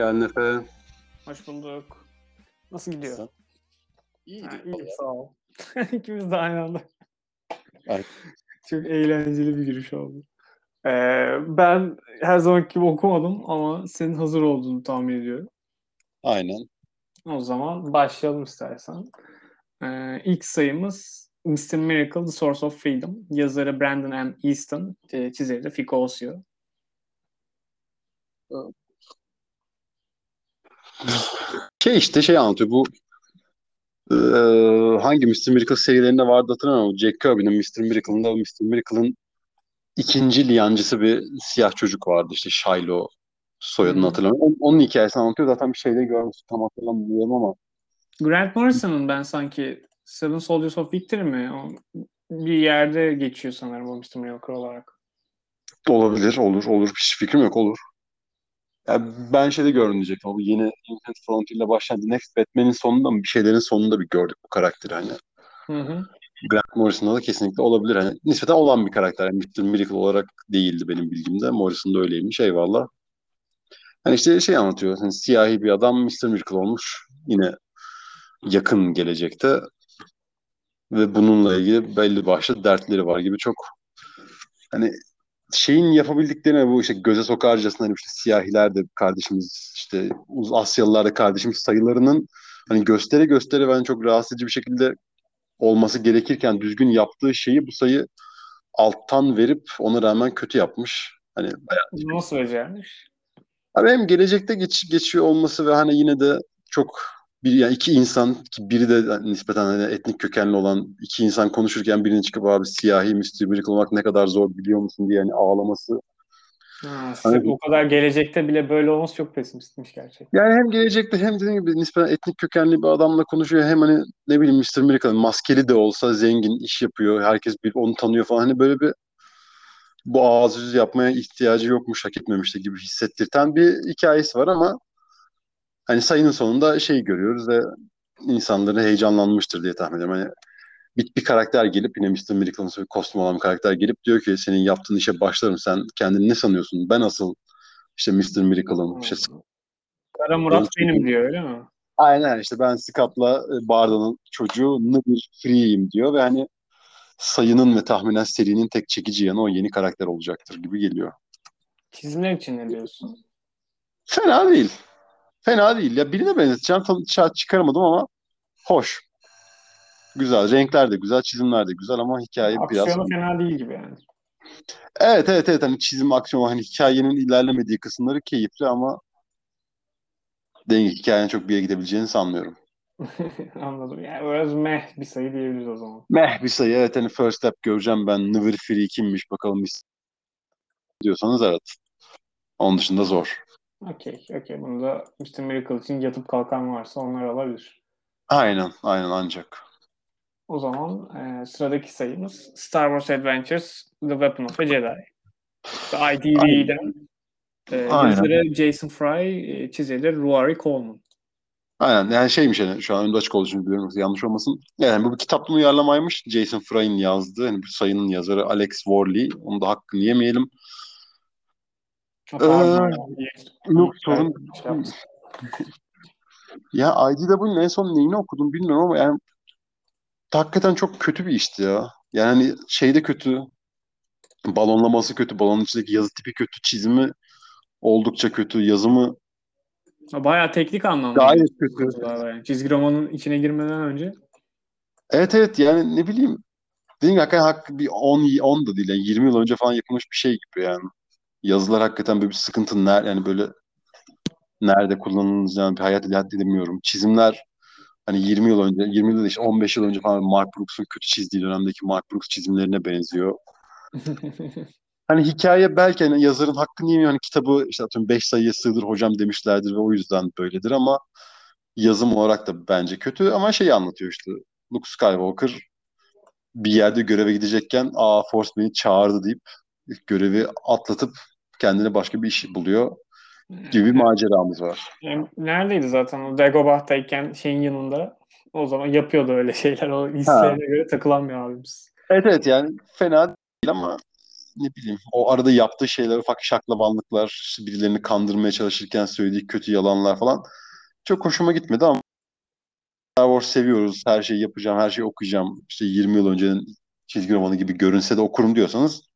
geldin Efe. Hoş bulduk. Nasıl gidiyor? Sen? İyi Ha, gidiyor. iyiyim sağ ol. İkimiz de aynı anda. Çok eğlenceli bir giriş oldu. Ee, ben her zamanki gibi okumadım ama senin hazır olduğunu tahmin ediyorum. Aynen. O zaman başlayalım istersen. Ee, ilk sayımız Mr. Miracle, The Source of Freedom. Yazarı Brandon M. Easton, e, çizeri de Fico Osio. Şey işte şey anlatıyor bu eee, hangi Mr. Miracle serilerinde vardı hatırlamıyorum. Jack Kirby'nin Mr. Miracle'ında Mr. Miracle'ın ikinci liyancısı bir siyah çocuk vardı işte Shiloh soyadını hı. hatırlamıyorum. Onun, onun hikayesini anlatıyor. Zaten bir şeyde görmüştüm tam hatırlamıyorum ama Grant Morrison'ın ben sanki Seven Soldiers of Victory mi? O bir yerde geçiyor sanırım o Mr. Miracle olarak. olabilir olur olur hiç fikrim yok olur. Ya ben şeyde gördüm diyecektim. Bu yeni Infinite Frontier ile başlayan The Next Batman'in sonunda mı bir şeylerin sonunda bir gördük bu karakteri hani. Hı hı. Grant Morrison'da da kesinlikle olabilir. Hani nispeten olan bir karakter. Yani Mr. Miracle olarak değildi benim bilgimde. Morrison da öyleymiş. Eyvallah. Hani işte şey anlatıyor. Hani siyahi bir adam Mr. Miracle olmuş. Yine yakın gelecekte. Ve bununla ilgili belli başlı dertleri var gibi çok hani şeyin yapabildiklerine bu işte göze sokarcasına hani işte siyahiler de kardeşimiz işte Asyalılar da kardeşimiz sayılarının hani göstere göstere ben çok rahatsız edici bir şekilde olması gerekirken düzgün yaptığı şeyi bu sayı alttan verip ona rağmen kötü yapmış. Hani bayağı Nasıl becermiş? Abi hem gelecekte geç, geçiyor olması ve hani yine de çok bir yani iki insan ki biri de nispeten hani etnik kökenli olan iki insan konuşurken birinin çıkıp abi siyahi. Miracle olmak ne kadar zor biliyor musun diye hani ağlaması. Ha, Hani- o kadar gelecekte bile böyle olması çok pesimistmiş gerçekten. Yani hem gelecekte hem dediğim gibi nispeten etnik kökenli bir adamla konuşuyor hem hani ne bileyim Mr. Miracle maskeli de olsa zengin iş yapıyor. Herkes bir onu tanıyor falan. Hani böyle bir bu ağız yüz yapmaya ihtiyacı yokmuş, hak etmemişti gibi hissettirten bir hikayesi var ama hani sayının sonunda şeyi görüyoruz ve insanları heyecanlanmıştır diye tahmin ediyorum. Hani bir, bir karakter gelip yine Mr. Miracle'ın kostüm olan bir karakter gelip diyor ki senin yaptığın işe başlarım sen kendini ne sanıyorsun? Ben asıl işte Mr. Miracle'ım. İşte Kara Murat benim diyor öyle mi? Aynen işte ben Scott'la e, Barda'nın çocuğu bir free'yim diyor ve hani sayının ve tahminen serinin tek çekici yanı o yeni karakter olacaktır gibi geliyor. Çizimler için ne diyorsun? Fena değil. Fena değil. Ya birine benzeteceğim. Tam çıkaramadım ama hoş. Güzel. Renkler de güzel, çizimler de güzel ama hikaye biraz... Aksiyonu fena değil gibi yani. Evet evet evet hani çizim aksiyon hani hikayenin ilerlemediği kısımları keyifli ama gibi hikayenin çok bir yere gidebileceğini sanmıyorum. Anladım. Yani biraz meh bir sayı diyebiliriz o zaman. Meh bir sayı evet hani first step göreceğim ben Niver Free kimmiş bakalım biz diyorsanız evet. Onun dışında zor. Okey, okey. Bunu da Mr. Miracle için yatıp kalkan varsa onlar alabilir. Aynen aynen ancak. O zaman e, sıradaki sayımız Star Wars Adventures The Weapon of a Jedi. The IDV'den e, yazarı Jason Fry, e, çizeri Ruari Coleman. Aynen yani şeymiş yani şu an önde açık olduğu için biliyorum yanlış olmasın. Yani bu bir kitaptan uyarlamaymış. Jason Fry'in yazdığı. Yani bu sayının yazarı Alex Worley. Onu da hakkını yemeyelim. Ee, yok, sorun- şey. Ya IDW'nin en son neyini okudum bilmiyorum ama yani hakikaten çok kötü bir işti ya. Yani şeyde kötü. Balonlaması kötü. Balonun içindeki yazı tipi kötü. Çizimi oldukça kötü. Yazımı Bayağı teknik anlamda. gayet kötü. Yani çizgi romanın içine girmeden önce. Evet evet yani ne bileyim. Dediğim gibi hakikaten hak, bir 10, 10 da değil. Yani 20 yıl önce falan yapılmış bir şey gibi yani. Yazılar hakikaten böyle bir sıkıntı. Ner, yani böyle nerede kullanılacağını bir hayat hayat edemiyorum. Çizimler hani 20 yıl önce, 20 yıl değil işte 15 yıl önce falan Mark Brooks'un kötü çizdiği dönemdeki Mark Brooks çizimlerine benziyor. Hani hikaye belki hani yazarın hakkını yemiyor. Hani kitabı işte atıyorum 5 sayıya sığdır hocam demişlerdir ve o yüzden böyledir ama yazım olarak da bence kötü ama şeyi anlatıyor işte. Luke Skywalker bir yerde göreve gidecekken aa Force beni çağırdı deyip görevi atlatıp kendine başka bir iş buluyor gibi bir maceramız var. Yani neredeydi zaten o Dagobah'tayken şeyin yanında. O zaman yapıyordu öyle şeyler. O hislerine göre takılan bir abimiz. Evet evet yani fena değil ama ne bileyim o arada yaptığı şeyler ufak şaklabanlıklar, işte birilerini kandırmaya çalışırken söylediği kötü yalanlar falan çok hoşuma gitmedi ama Star Wars seviyoruz. Her şeyi yapacağım, her şeyi okuyacağım. İşte 20 yıl öncenin çizgi romanı gibi görünse de okurum diyorsanız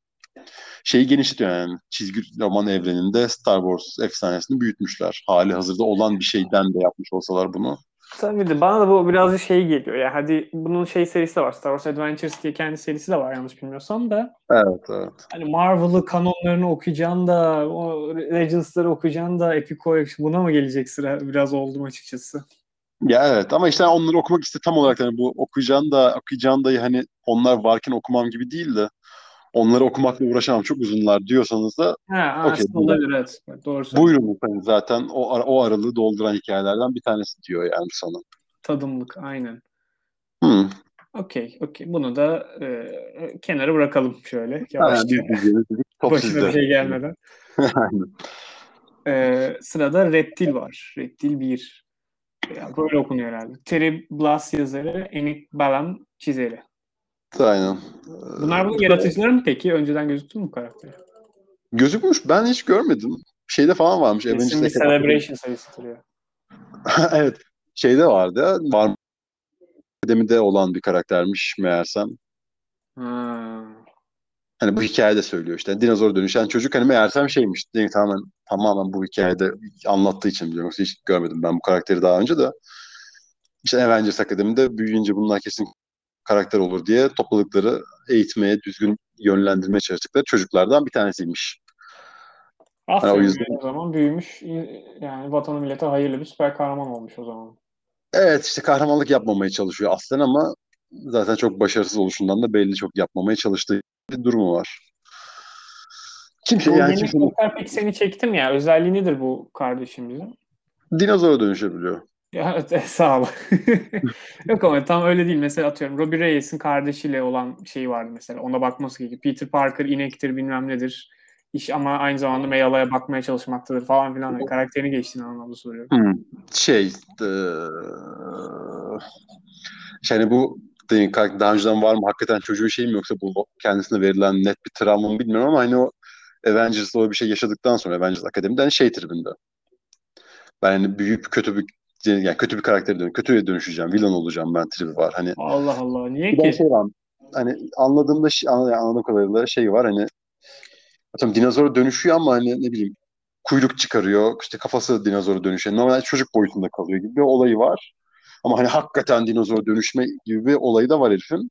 şeyi genişletiyor yani. Çizgi roman evreninde Star Wars efsanesini büyütmüşler. Hali hazırda olan bir şeyden de yapmış olsalar bunu. Tabii de bana da bu birazcık şey geliyor. Ya hadi bunun şey serisi de var. Star Wars Adventures diye kendi serisi de var yanlış bilmiyorsam da. Evet, evet. Hani Marvel'ı kanonlarını okuyacaksın da o Legends'ları okuyacaksın da Epic Collection buna mı gelecek sıra? Biraz oldum açıkçası. Ya evet ama işte onları okumak iste tam olarak hani bu okuyacağın da okuyacağın da hani onlar varken okumam gibi değil de onları okumakla uğraşamam çok uzunlar diyorsanız da Ha, buyurun. olabilir evet. Doğru buyurun efendim zaten o, o aralığı dolduran hikayelerden bir tanesi diyor yani sana. Tadımlık aynen. Hmm. Okey, okey. Bunu da e, kenara bırakalım şöyle yavaşça. Başına bir şey gelmeden. Aynen. E, sırada Reptil var. Reptil 1. Ya, böyle okunuyor herhalde. Terry Blas yazarı, Enid Balam çizeri. Aynen. Bunlar bunun yaratıcıları mı peki? Önceden gözüktü mü bu karakter? Gözükmüş. Ben hiç görmedim. Şeyde falan varmış. Kesin bir Celebration sayısıdır ya. evet. Şeyde vardı. Var Akademi'de olan bir karaktermiş meğersem. Ha. Hani bu hikayede söylüyor işte. Dinozor dönüşen çocuk hani meğersem şeymiş. Değil, tamamen, tamamen bu hikayede anlattığı için biliyorum. Hiç görmedim ben bu karakteri daha önce de. İşte Avengers Akademi'de büyüyünce bunlar kesin karakter olur diye topladıkları eğitmeye, düzgün yönlendirmeye çalıştıkları çocuklardan bir tanesiymiş. Aferin o yüzden- yani o zaman büyümüş yani vatanı millete hayırlı bir süper kahraman olmuş o zaman. Evet işte kahramanlık yapmamaya çalışıyor aslen ama zaten çok başarısız oluşundan da belli çok yapmamaya çalıştığı bir durumu var. Kimse Bu yani karakter peki seni çekti mi ya? Özelliği nedir bu kardeşimizin? dinozora dönüşebiliyor. Ya evet, sağ ol. Yok ama tam öyle değil. Mesela atıyorum Robbie Reyes'in kardeşiyle olan şeyi vardı mesela. Ona bakması gerekiyor. Peter Parker inektir bilmem nedir. İş ama aynı zamanda Meyala'ya bakmaya çalışmaktadır falan filan. Yani karakterini geçtiğini anlamda soruyorum. Şey eee, yani bu daha önceden var mı hakikaten çocuğun şeyi mi yoksa bu kendisine verilen net bir travma mı bilmiyorum ama hani o Avengers'da o bir şey yaşadıktan sonra Avengers Akademi'de hani şey tribinde. Ben hani büyük kötü bir yani kötü bir karaktere dön kötüye dönüşeceğim, villain olacağım ben tribi var. Hani Allah Allah. Niye ki? şey var. Hani anladığımda şey, anladığım, kadarıyla şey var hani atıyorum dinozora dönüşüyor ama hani ne bileyim kuyruk çıkarıyor. işte kafası dinozora dönüşüyor. Normalde çocuk boyutunda kalıyor gibi bir olayı var. Ama hani hakikaten dinozora dönüşme gibi bir olayı da var herifin.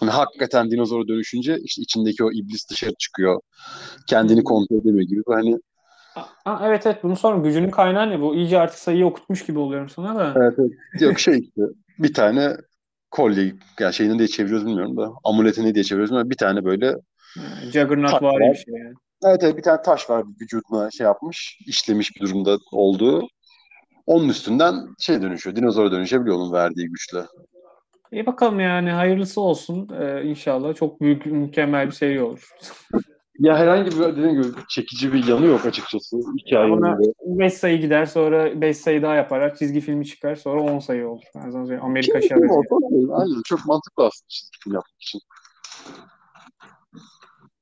Hani hakikaten dinozora dönüşünce işte içindeki o iblis dışarı çıkıyor. Kendini kontrol edemiyor gibi. Hani Aa, evet evet bunu sonra gücünün kaynağı ne? Bu iyice artık sayıyı okutmuş gibi oluyorum sana da. evet, evet. yok şey işte bir tane kolye yani şeyini diye çeviriyoruz bilmiyorum da amuletini diye çeviriyoruz ama bir tane böyle Ha, Juggernaut var. bir şey yani. Evet, evet bir tane taş var vücuduna şey yapmış, işlemiş bir durumda olduğu. Onun üstünden şey dönüşüyor, dinozora dönüşebiliyor onun verdiği güçle. İyi bakalım yani hayırlısı olsun ee, inşallah. Çok büyük mükemmel bir seri olur. Ya herhangi bir dediğim gibi çekici bir yanı yok açıkçası hikayenin Ona de. 5 sayı gider sonra 5 sayı daha yaparlar. Çizgi filmi çıkar sonra 10 sayı olur. Ben sana söyleyeyim. Amerika Çizgi film şarkı. olsa okey, Aynen çok mantıklı aslında çizgi film yapmak için.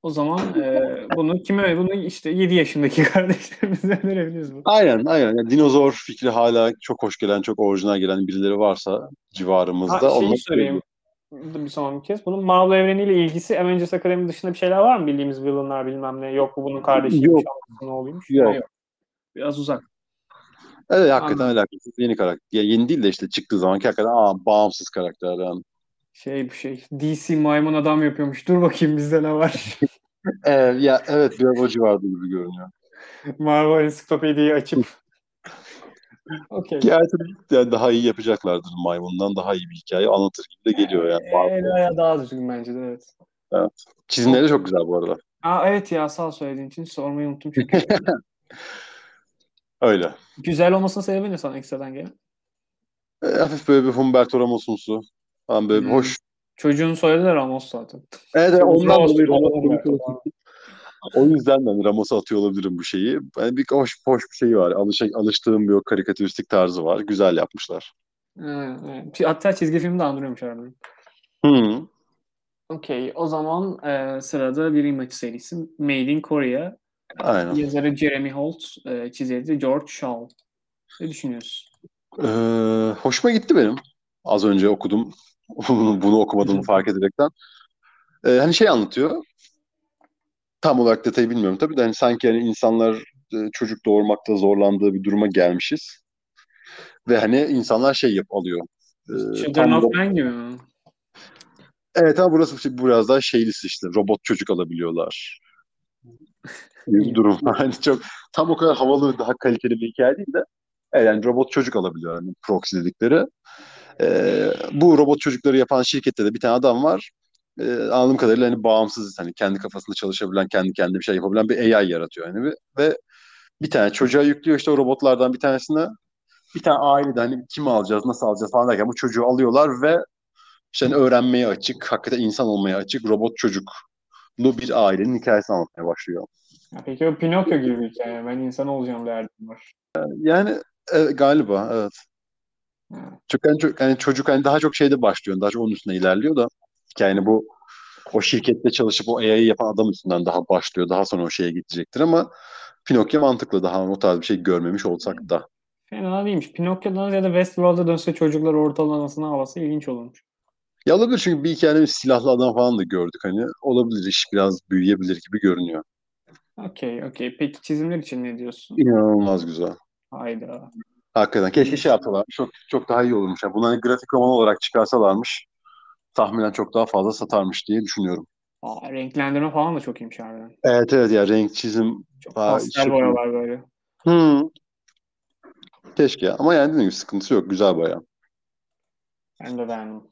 O zaman e, bunu kime bunu işte 7 yaşındaki kardeşlerimize verebiliriz bu. Aynen aynen. Yani dinozor fikri hala çok hoş gelen, çok orijinal gelen birileri varsa civarımızda Ha, şeyi sorayım bir son bir kez. Bunun Marvel evreniyle ilgisi Avengers Academy dışında bir şeyler var mı? Bildiğimiz villainlar bilmem ne. Yok bu bunun kardeşiymiş. Yok. Ne oluyormuş? Yok. Ha, Biraz uzak. Evet hakikaten Anladım. alakasız yeni karakter. Ya yeni değil de işte çıktığı zaman hakikaten aa, bağımsız karakter yani. Şey bir şey. DC maymun adam yapıyormuş. Dur bakayım bizde ne var. Ee, ya evet biraz o civarda gibi görünüyor. Marvel ensiklopediyi açıp. Tabii yani daha iyi yapacaklardır maymundan daha iyi bir hikaye anlatır gibi de geliyor yani. Ayağı daha düzgün bence de evet. Çizimleri de çok güzel bu arada. Aa, evet ya sağ söylediğin için sormayı unuttum çünkü. Öyle. Güzel olmasının sebebi ne sana ekstradan gelen? Ee, hafif böyle bir Humberto Ramos'umsu. Falan böyle Hmm. hoş. Çocuğun soyadı da Ramos zaten. Evet evet, ondan dolayı Ramos. O yüzden ben Ramos'a atıyor olabilirim bu şeyi. Yani bir hoş hoş bir şey var. Alış, alıştığım bir o karikatüristik tarzı var. Güzel yapmışlar. Evet, evet. Hatta çizgi filmi de andırıyormuş harbiden. Hı. Okey. O zaman e, sırada bir image serisi Made in Korea. Aynen. Yazarı Jeremy Holt, e, çizeri de George Shaw. Ne düşünüyorsun? Ee, hoşuma gitti benim. Az önce okudum. Bunu, bunu okumadığımı fark ederekten. Ee, hani şey anlatıyor. Tam olarak detayı bilmiyorum tabii de hani sanki hani insanlar e, çocuk doğurmakta zorlandığı bir duruma gelmişiz. Ve hani insanlar şey yap alıyor. Ee, Children of Man gibi mi? evet ama burası biraz daha şeylisi işte. Robot çocuk alabiliyorlar. bir durum. Hani çok tam o kadar havalı daha kaliteli bir hikaye değil de evet, yani robot çocuk alabiliyor hani proxy dedikleri. Ee, bu robot çocukları yapan şirkette de bir tane adam var. Ee, anladığım kadarıyla hani bağımsız hani kendi kafasında çalışabilen, kendi kendine bir şey yapabilen bir AI yaratıyor yani ve, ve bir tane çocuğa yüklüyor işte o robotlardan bir tanesine. Bir tane ailede hani kimi alacağız, nasıl alacağız falan derken bu çocuğu alıyorlar ve işte hani öğrenmeye açık, hakikaten insan olmaya açık robot çocuklu bir ailenin hikayesini anlatmaya başlıyor. Peki o Pinokyo gibi bir hikaye. Ben insan olacağım derdim var. Yani e, galiba evet. Çünkü hani, ço- hani çocuk hani daha çok şeyde başlıyor. Daha çok onun üstüne ilerliyor da yani bu o şirkette çalışıp o AI'yi yapan adam üstünden daha başlıyor. Daha sonra o şeye gidecektir ama Pinokyo mantıklı. Daha o tarz bir şey görmemiş olsak da. Fena değilmiş. Pinokyo'dan ziyade Westworld'a dönse çocuklar ortalamasına havası ilginç olurmuş. Ya olabilir çünkü bir hikayede bir silahlı adam falan da gördük hani. Olabilir iş biraz büyüyebilir gibi görünüyor. Okey, okey. Peki çizimler için ne diyorsun? İnanılmaz güzel. Hayda. Hakikaten. Keşke şey yapsalar. Çok çok daha iyi olurmuş. Yani bunu hani grafik roman olarak çıkarsalarmış tahminen çok daha fazla satarmış diye düşünüyorum. Aa, renklendirme falan da çok iyiymiş harbiden. Evet evet ya renk çizim Çok Aa, pastel iyi. boyalar böyle. Hmm. Keşke ama yani dediğim gibi sıkıntısı yok. Güzel bayağı. Ben de beğendim.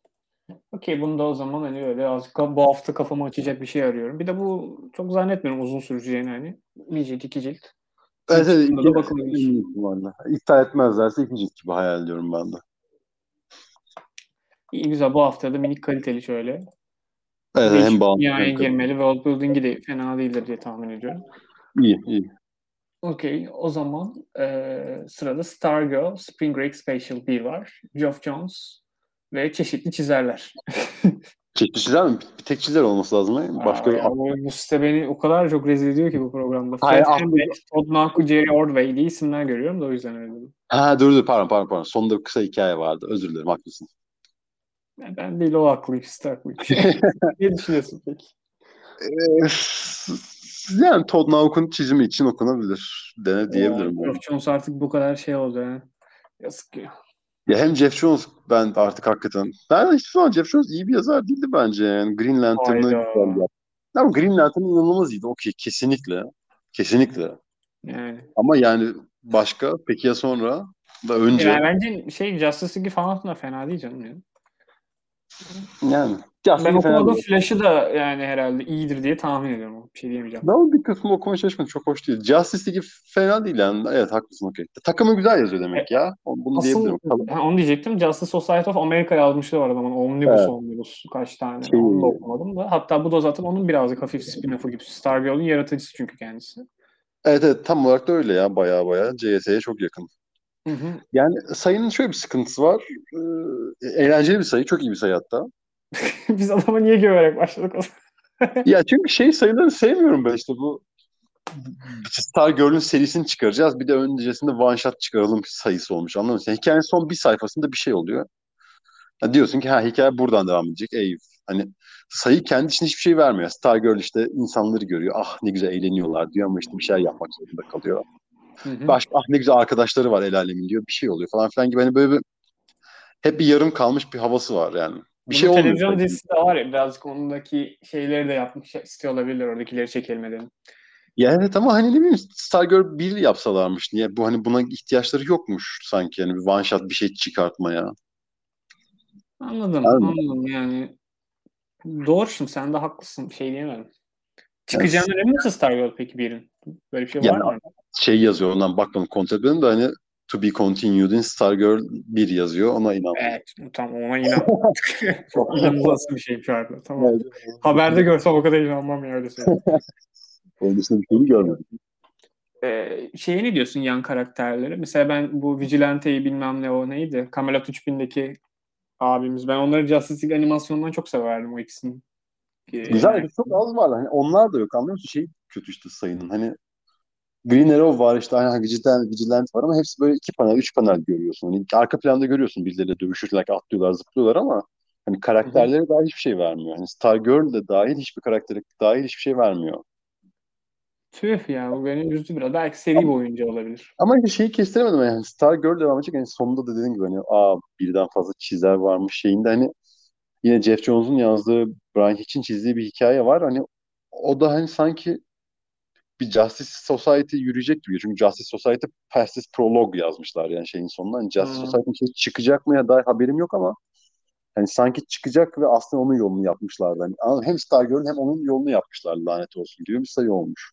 Okey bunu da o zaman hani öyle azıcık bu hafta kafamı açacak bir şey arıyorum. Bir de bu çok zannetmiyorum uzun süreceğini hani. Bir cilt, iki cilt. Evet, evet, Çıktığında da bakılabilir. iyi ihtimalle. İptal etmezlerse ikinci gibi hayal ediyorum ben de. İyi güzel bu hafta da minik kaliteli şöyle. Evet, Değişik hem bağımlı dünyaya girmeli. World building'i de fena değildir diye tahmin ediyorum. İyi, iyi. Okey o zaman eee, sırada Stargirl Spring Break Special 1 var. Geoff Jones ve çeşitli çizerler. Çeşitli çizer mi? Bir tek çizer olması lazım. Başka Başka ya, bu, site beni o kadar çok rezil ediyor ki bu programda. Hayır, Todd Naku, Jerry Ordway diye isimler görüyorum da o yüzden öyle dedim. Ha dur dur pardon pardon pardon. Sonunda bir kısa hikaye vardı. Özür dilerim haklısın. Ben, ben değil o site haklıymış. ne düşünüyorsun peki? Ee, yani Todd Nauk'un çizimi için okunabilir. Dene diyebilirim. Ya, Geoff Jones artık bu kadar şey oldu ya. Yazık ya. Ya hem Jeff Jones ben artık hakikaten ben hiçbir zaman Jeff Jones iyi bir yazar değildi bence yani Green Lantern'ı. Ama Green Lantern inanılmaz iyiydi. Okey kesinlikle. Kesinlikle. Yani. Ama yani başka peki ya sonra da önce Yani bence şey Justice League falan da fena değil canım ya. Yani. Ben değil. Flash'ı da yani herhalde iyidir diye tahmin ediyorum. Bir şey diyemeyeceğim. Ben bir kısmını okumaya çalışmadım. Çok hoş değil. Justice League fena değil yani. Evet haklısın okey. Takımı güzel yazıyor demek ya. Bunu Asıl diyebilirim. Ha, onu diyecektim. Justice Society of America yazmışlığı var adamın. Omnibus Evet. Omnibus kaç tane. Şey- Onu da okumadım da. Hatta bu da zaten onun birazcık hafif spin-off'u gibi. Stargirl'ün yaratıcısı çünkü kendisi. Evet evet tam olarak da öyle ya. Baya baya CS'ye çok yakın. Hı hı. Yani sayının şöyle bir sıkıntısı var. Ee, eğlenceli bir sayı. Çok iyi bir sayı hatta. Biz adama niye güvenerek başladık o zaman? Ya çünkü şey sayılarını sevmiyorum ben işte bu Stargirl'ün serisini çıkaracağız. Bir de öncesinde one shot çıkaralım sayısı olmuş. Anladın mı? Yani hikayenin son bir sayfasında bir şey oluyor. Ya diyorsun ki ha hikaye buradan devam edecek. Ey hani sayı kendi için hiçbir şey vermiyor. Stargirl işte insanları görüyor. Ah ne güzel eğleniyorlar diyor ama işte bir şey yapmak zorunda kalıyor. Hı hı. Başka ah ne güzel arkadaşları var el alemin diyor. Bir şey oluyor falan filan gibi hani böyle bir hep bir yarım kalmış bir havası var yani. Bir Bunun şey olmuyor. televizyon dizisi de var ya birazcık ondaki şeyleri de yapmış istiyor olabilirler oradakileri çekelim edelim. Ya evet ama hani ne bileyim Stargirl 1 yapsalarmış. Niye? Bu hani buna ihtiyaçları yokmuş sanki. Yani bir one shot bir şey çıkartmaya. Anladım, Anladım. anladım yani. Doğru şimdi sen de haklısın. Bir şey diyemem. Çıkacağını emin misin Stargirl peki birin? Böyle bir şey Yani- var mı? Şey yazıyor ondan bakmadım kontrol de hani to be continued in Stargirl 1 yazıyor. Ona inan. Evet, tam ona inan. Çok inanılmaz bir şey çağırdı. Tamam. Haberde görsem o kadar inanmam ya öyle söyleyeyim. Onun dışında bir şey görmedim. Ee, şeye ne diyorsun yan karakterleri? Mesela ben bu Vigilante'yi bilmem ne o neydi? Camelot 3000'deki abimiz. Ben onları Justice League animasyonundan çok severdim o ikisini. Ee, Güzel çok az var. Hani onlar da yok anlıyor musun? Şey kötü işte sayının. Hani Green Arrow var işte hani Vigilante, Vigilante var ama hepsi böyle iki panel, üç panel görüyorsun. Hani arka planda görüyorsun birileriyle dövüşürler, atlıyorlar, zıplıyorlar ama hani karakterlere dair hiçbir şey vermiyor. Hani Stargirl de dahil hiçbir karaktere dahil hiçbir şey vermiyor. Tüh ya bu beni üzdü biraz. Belki seri boyunca olabilir. Ama işte şeyi kestiremedim yani Stargirl devam edecek. Yani sonunda da dediğim gibi hani aa birden fazla çizer varmış şeyinde hani yine Jeff Jones'un yazdığı Brian Hitch'in çizdiği bir hikaye var. Hani o da hani sanki bir Justice Society yürüyecek gibi. Çünkü Justice Society Pastis Prologue yazmışlar yani şeyin sonunda. Hani Justice Hmm. Society'nin şey çıkacak mı ya dair haberim yok ama hani sanki çıkacak ve aslında onun yolunu yapmışlardı. Anladın mı? hem Stargirl'ün hem onun yolunu yapmışlar lanet olsun gibi bir sayı olmuş.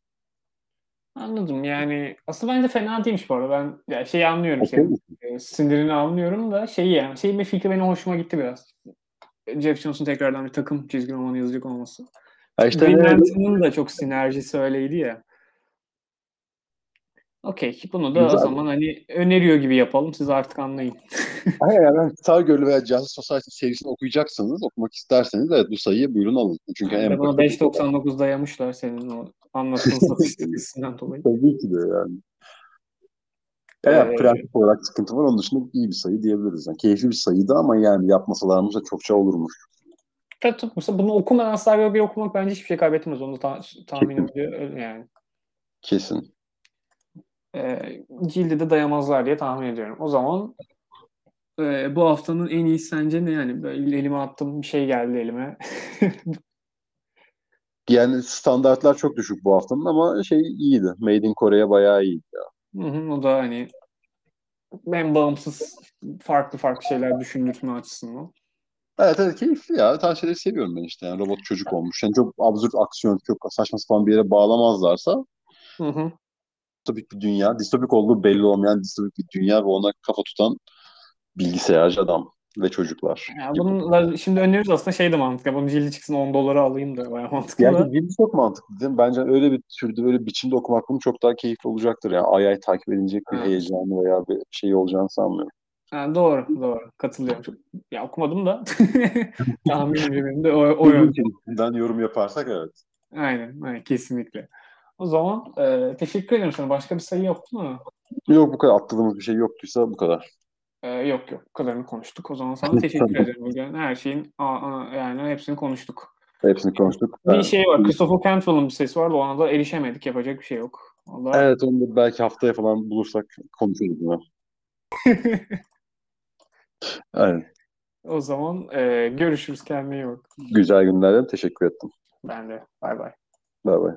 Anladım yani aslında bence fena değilmiş bu arada. Ben ya şeyi anlıyorum Okey senin. e, Sinirini anlıyorum da şeyi yani şeyin bir fikri benim hoşuma gitti biraz. Jeff Jones'un tekrardan bir takım çizgi romanı yazacak olması. Ha işte Green da çok sinerjisi öyleydi ya. Okey. Bunu da o Güzel. zaman hani öneriyor gibi yapalım. Siz artık anlayın. Hayır yani Stargirl veya Justice Society serisini okuyacaksanız, okumak isterseniz evet bu sayıyı buyurun alın. Çünkü Yani en bana bakın- 5.99 dayamışlar senin o anlattığın satış sitesinden dolayı. Tabii ki de yani. Evet, Ee, prensip olarak sıkıntı var. Onun dışında iyi bir sayı diyebiliriz. Yani keyifli bir sayıydı ama yani yapmasalarmış da çokça olurmuş. Tabii tabii. Mesela bunu okumadan Stargirl bir okumak bence hiçbir şey kaybetmez. Onu da ta- tahmin ediyor. Öyle Yani. Kesin. E, cildi de dayamazlar diye tahmin ediyorum. O zaman e, bu haftanın en iyisi sence ne yani? Böyle elime attım bir şey geldi elime. Yani standartlar çok düşük bu haftanın ama şey iyiydi. Made in Kore'ye bayağı iyiydi. Hı hı, o da hani ben bağımsız farklı farklı şeyler düşündürtme açısından. Evet evet keyifli ya. Tarz şeyleri seviyorum ben işte. Yani robot çocuk olmuş. Yani çok absürt aksiyon, çok saçma sapan bir yere bağlamazlarsa Hı hı. distopik bir dünya, distopik olduğu belli olmayan distopik bir dünya ve ona kafa tutan bilgisayarcı adam ve çocuklar. Ya bunlar şimdi öneriyoruz aslında şey de mantıklı. Bunun cildi çıksın 10 dolara alayım da bayağı mantıklı. Yani dildi çok mantıklı değil mi? Bence öyle bir türde, öyle bir biçimde okumak bunu çok daha keyifli olacaktır. Yani ay ay takip edilecek bir Evet. heyecanı veya bir şey olacağını sanmıyorum. Ha, doğru, doğru. Katılıyorum. Ya okumadım da tahminimce benim de o, o yönde. Yorum yaparsak evet. Aynen, aynen, kesinlikle. O zaman e, teşekkür ederim sana. Başka bir sayı yoktu mu? Yok bu kadar atladığımız bir şey yoktuysa bu kadar. E, yok yok. Bu kadarını konuştuk. O zaman sana teşekkür Tamam. ederim. Bugün her şeyin a, a, yani hepsini konuştuk. Hepsini konuştuk. Bir şey var. Christopher Cantwell'ın bir sesi vardı. Ona da erişemedik. Yapacak bir şey yok. Da- Evet onu da belki haftaya falan bulursak konuşuruz yine. Aynen. o zaman e, görüşürüz. Kendine iyi bak. Güzel günlerden teşekkür ettim. Ben de. Bay bay. Bay bay.